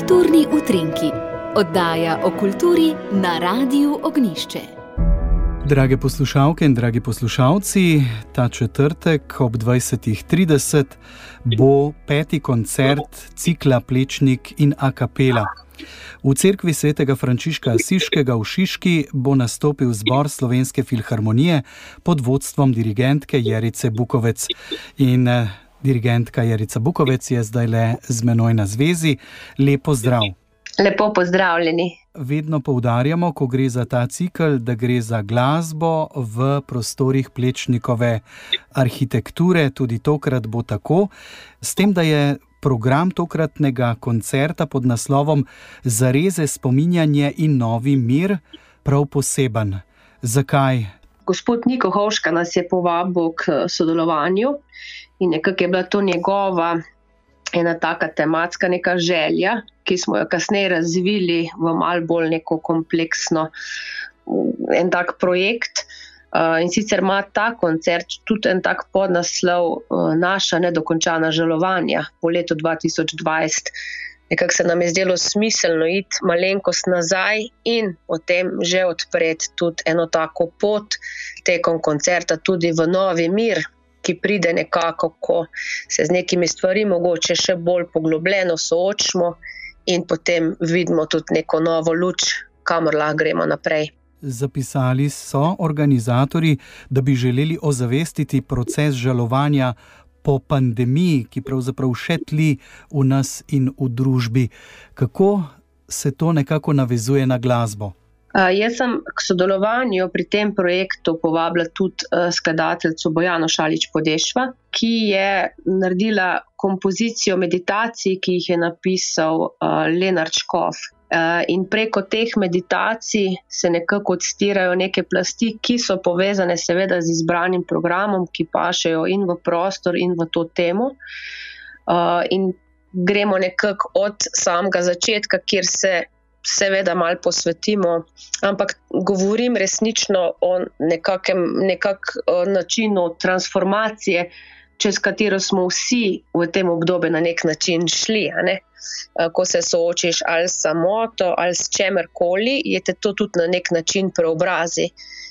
Kulturni utrinki, oddaja o kulturi na Radiu Ognišče. Drage poslušalke in dragi poslušalci, ta četrtek ob 20:30 bo peti koncert cikla Plečnik in Akapela. V cerkvi svetega Frančiška Siškega v Šiški bo nastopil zbor Slovenske filharmonije pod vodstvom dirigentke Jerice Bukovec. In eh, dirigentka Jerica Bukovec je zdaj le z menoj na zvezi. Lepo zdrav. Lepo pozdravljeni. Vedno poudarjamo, ko gre za ta cikl, da gre za glasbo v prostorih plečnikove arhitekture, tudi tokrat bo tako. S tem, da je program tokratnega koncerta pod naslovom Zareze spominjanje in novi mir prav poseben. Zakaj? Gospod Niko Hovška nas je povabil k sodelovanju in nekako je bila to njegova ena taka tematska neka želja, ki smo jo kasneje razvili v mal bolj neko kompleksno en tak projekt. Uh, in sicer ima ta koncert tudi en tak podnaslov, uh, naša nedokončana žalovanja po letu 2020. Nekako se nam je zdelo smiselno iti malenkost nazaj in potem že odpreti tudi eno tako pot tekom koncerta, tudi v novi mir, ki pride nekako, ko se z nekimi stvarmi mogoče še bolj poglobljeno soočimo in potem vidimo tudi neko novo luč, kamor lahko gremo naprej. Zapisali so organizatori, da bi želeli ozavestiti proces žalovanja po pandemiji, ki pravzaprav še tli v nas in v družbi. Kako se to nekako navezuje na glasbo? Jaz sem k sodelovanju pri tem projektu povabila tudi skladateljico Bojano Šalič Podešva, ki je naredila kompozicijo meditacij, ki jih je napisal Lenard Škov. In preko teh meditacij se nekako odstirajo neke plasti, ki so povezane seveda z izbranim programom, ki pašejo in v prostor in v to temo. In gremo nekako od samega začetka, kjer se seveda malo posvetimo, ampak govorim resnično o nekakem nekak načinu transformacije, čez katero smo vsi v tem obdobju na nek način šli. Ne? Ko se soočiš ali s samoto ali s čemerkoli, je te to tudi na nek način preobrazi.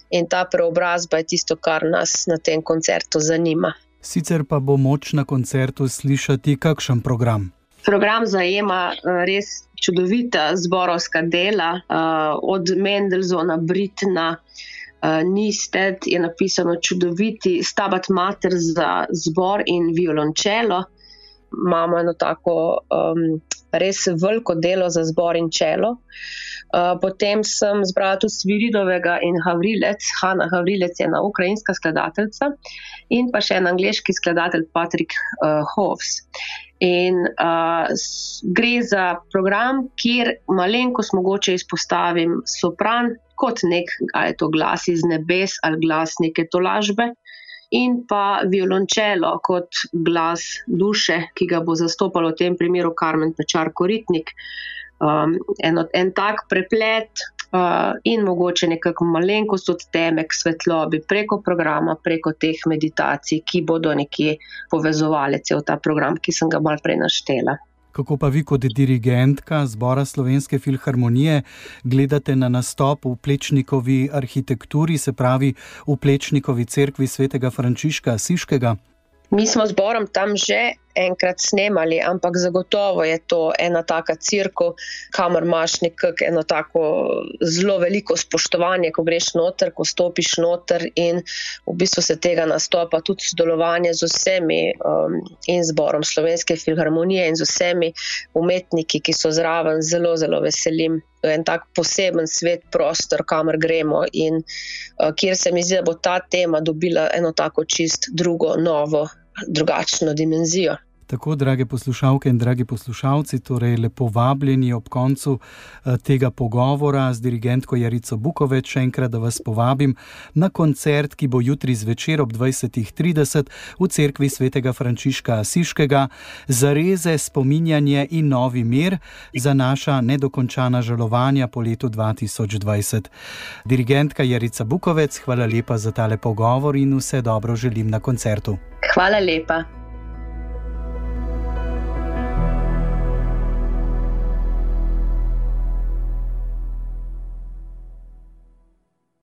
In ta preobrazba je tisto, kar nas na tem koncertu zanima. Sicer pa bo moč na koncertu slišati, kakšen program. Program zajema res čudovita zborovska dela, uh, od Mendelsona, Britna, Nisted je napisano čudoviti stabat mater za zbor in violončelo. Imamo eno tako um, res veliko delo za zbor in čelo. Uh, potem sem zbrala tudi Sviridovega in Havrilec, Hanna Havrilec je ena ukrajinska skladateljica in pa še en angliški skladatelj Patrick uh, Hovs. In uh, gre za program, kjer malenkost mogoče izpostavim sopran kot nek, ali je to glas iz nebes ali glas neke tolažbe, in pa violončelo kot glas duše, ki ga bo zastopalo v tem primeru Karmen Pečar Koritnik. Um, en, en tak preplet uh, in mogoče nekako malenkost od teme k svetlobi preko programa, preko teh meditacij, ki bodo nekje povezovali cel ta program, ki sem ga mal prej naštela. Kako pa vi, kot dirigentka zbora Slovenske filharmonije, gledate na nastop v Plečnikovi arhitekturi, se pravi v Plečnikovi cerkvi svetega Frančiška Siškega? Mi smo zborom tam že enkrat snemali, ampak zagotovo je to ena taka crkva, kamor imaš nekako eno tako zelo veliko spoštovanje, ko greš noter, ko stopiš noter in v bistvu se tega nastopa tudi sodelovanje z vsemi um, in zborom Slovenske filharmonije in z vsemi umetniki, ki so zraven, zelo, zelo veselim. En tak poseben svet, prostor, kamor gremo, in uh, kjer se mi zdi, da bo ta tema dobila eno tako čist drugo, novo, drugačno dimenzijo. Tako, drage poslušalke in dragi poslušalci, torej lepo vabljeni ob koncu eh, tega pogovora z dirigentko Jarico Bukoveč, še enkrat, da vas povabim na koncert, ki bo jutri zvečer ob 20:30 v cerkvi svetega Frančiška Asiškega, za reze, spominjanje in novi mir za naša nedokončana žalovanja po letu 2020. Dirigentka Jarica Bukovec, hvala lepa za tale pogovor in vse dobro želim na koncertu. Hvala lepa.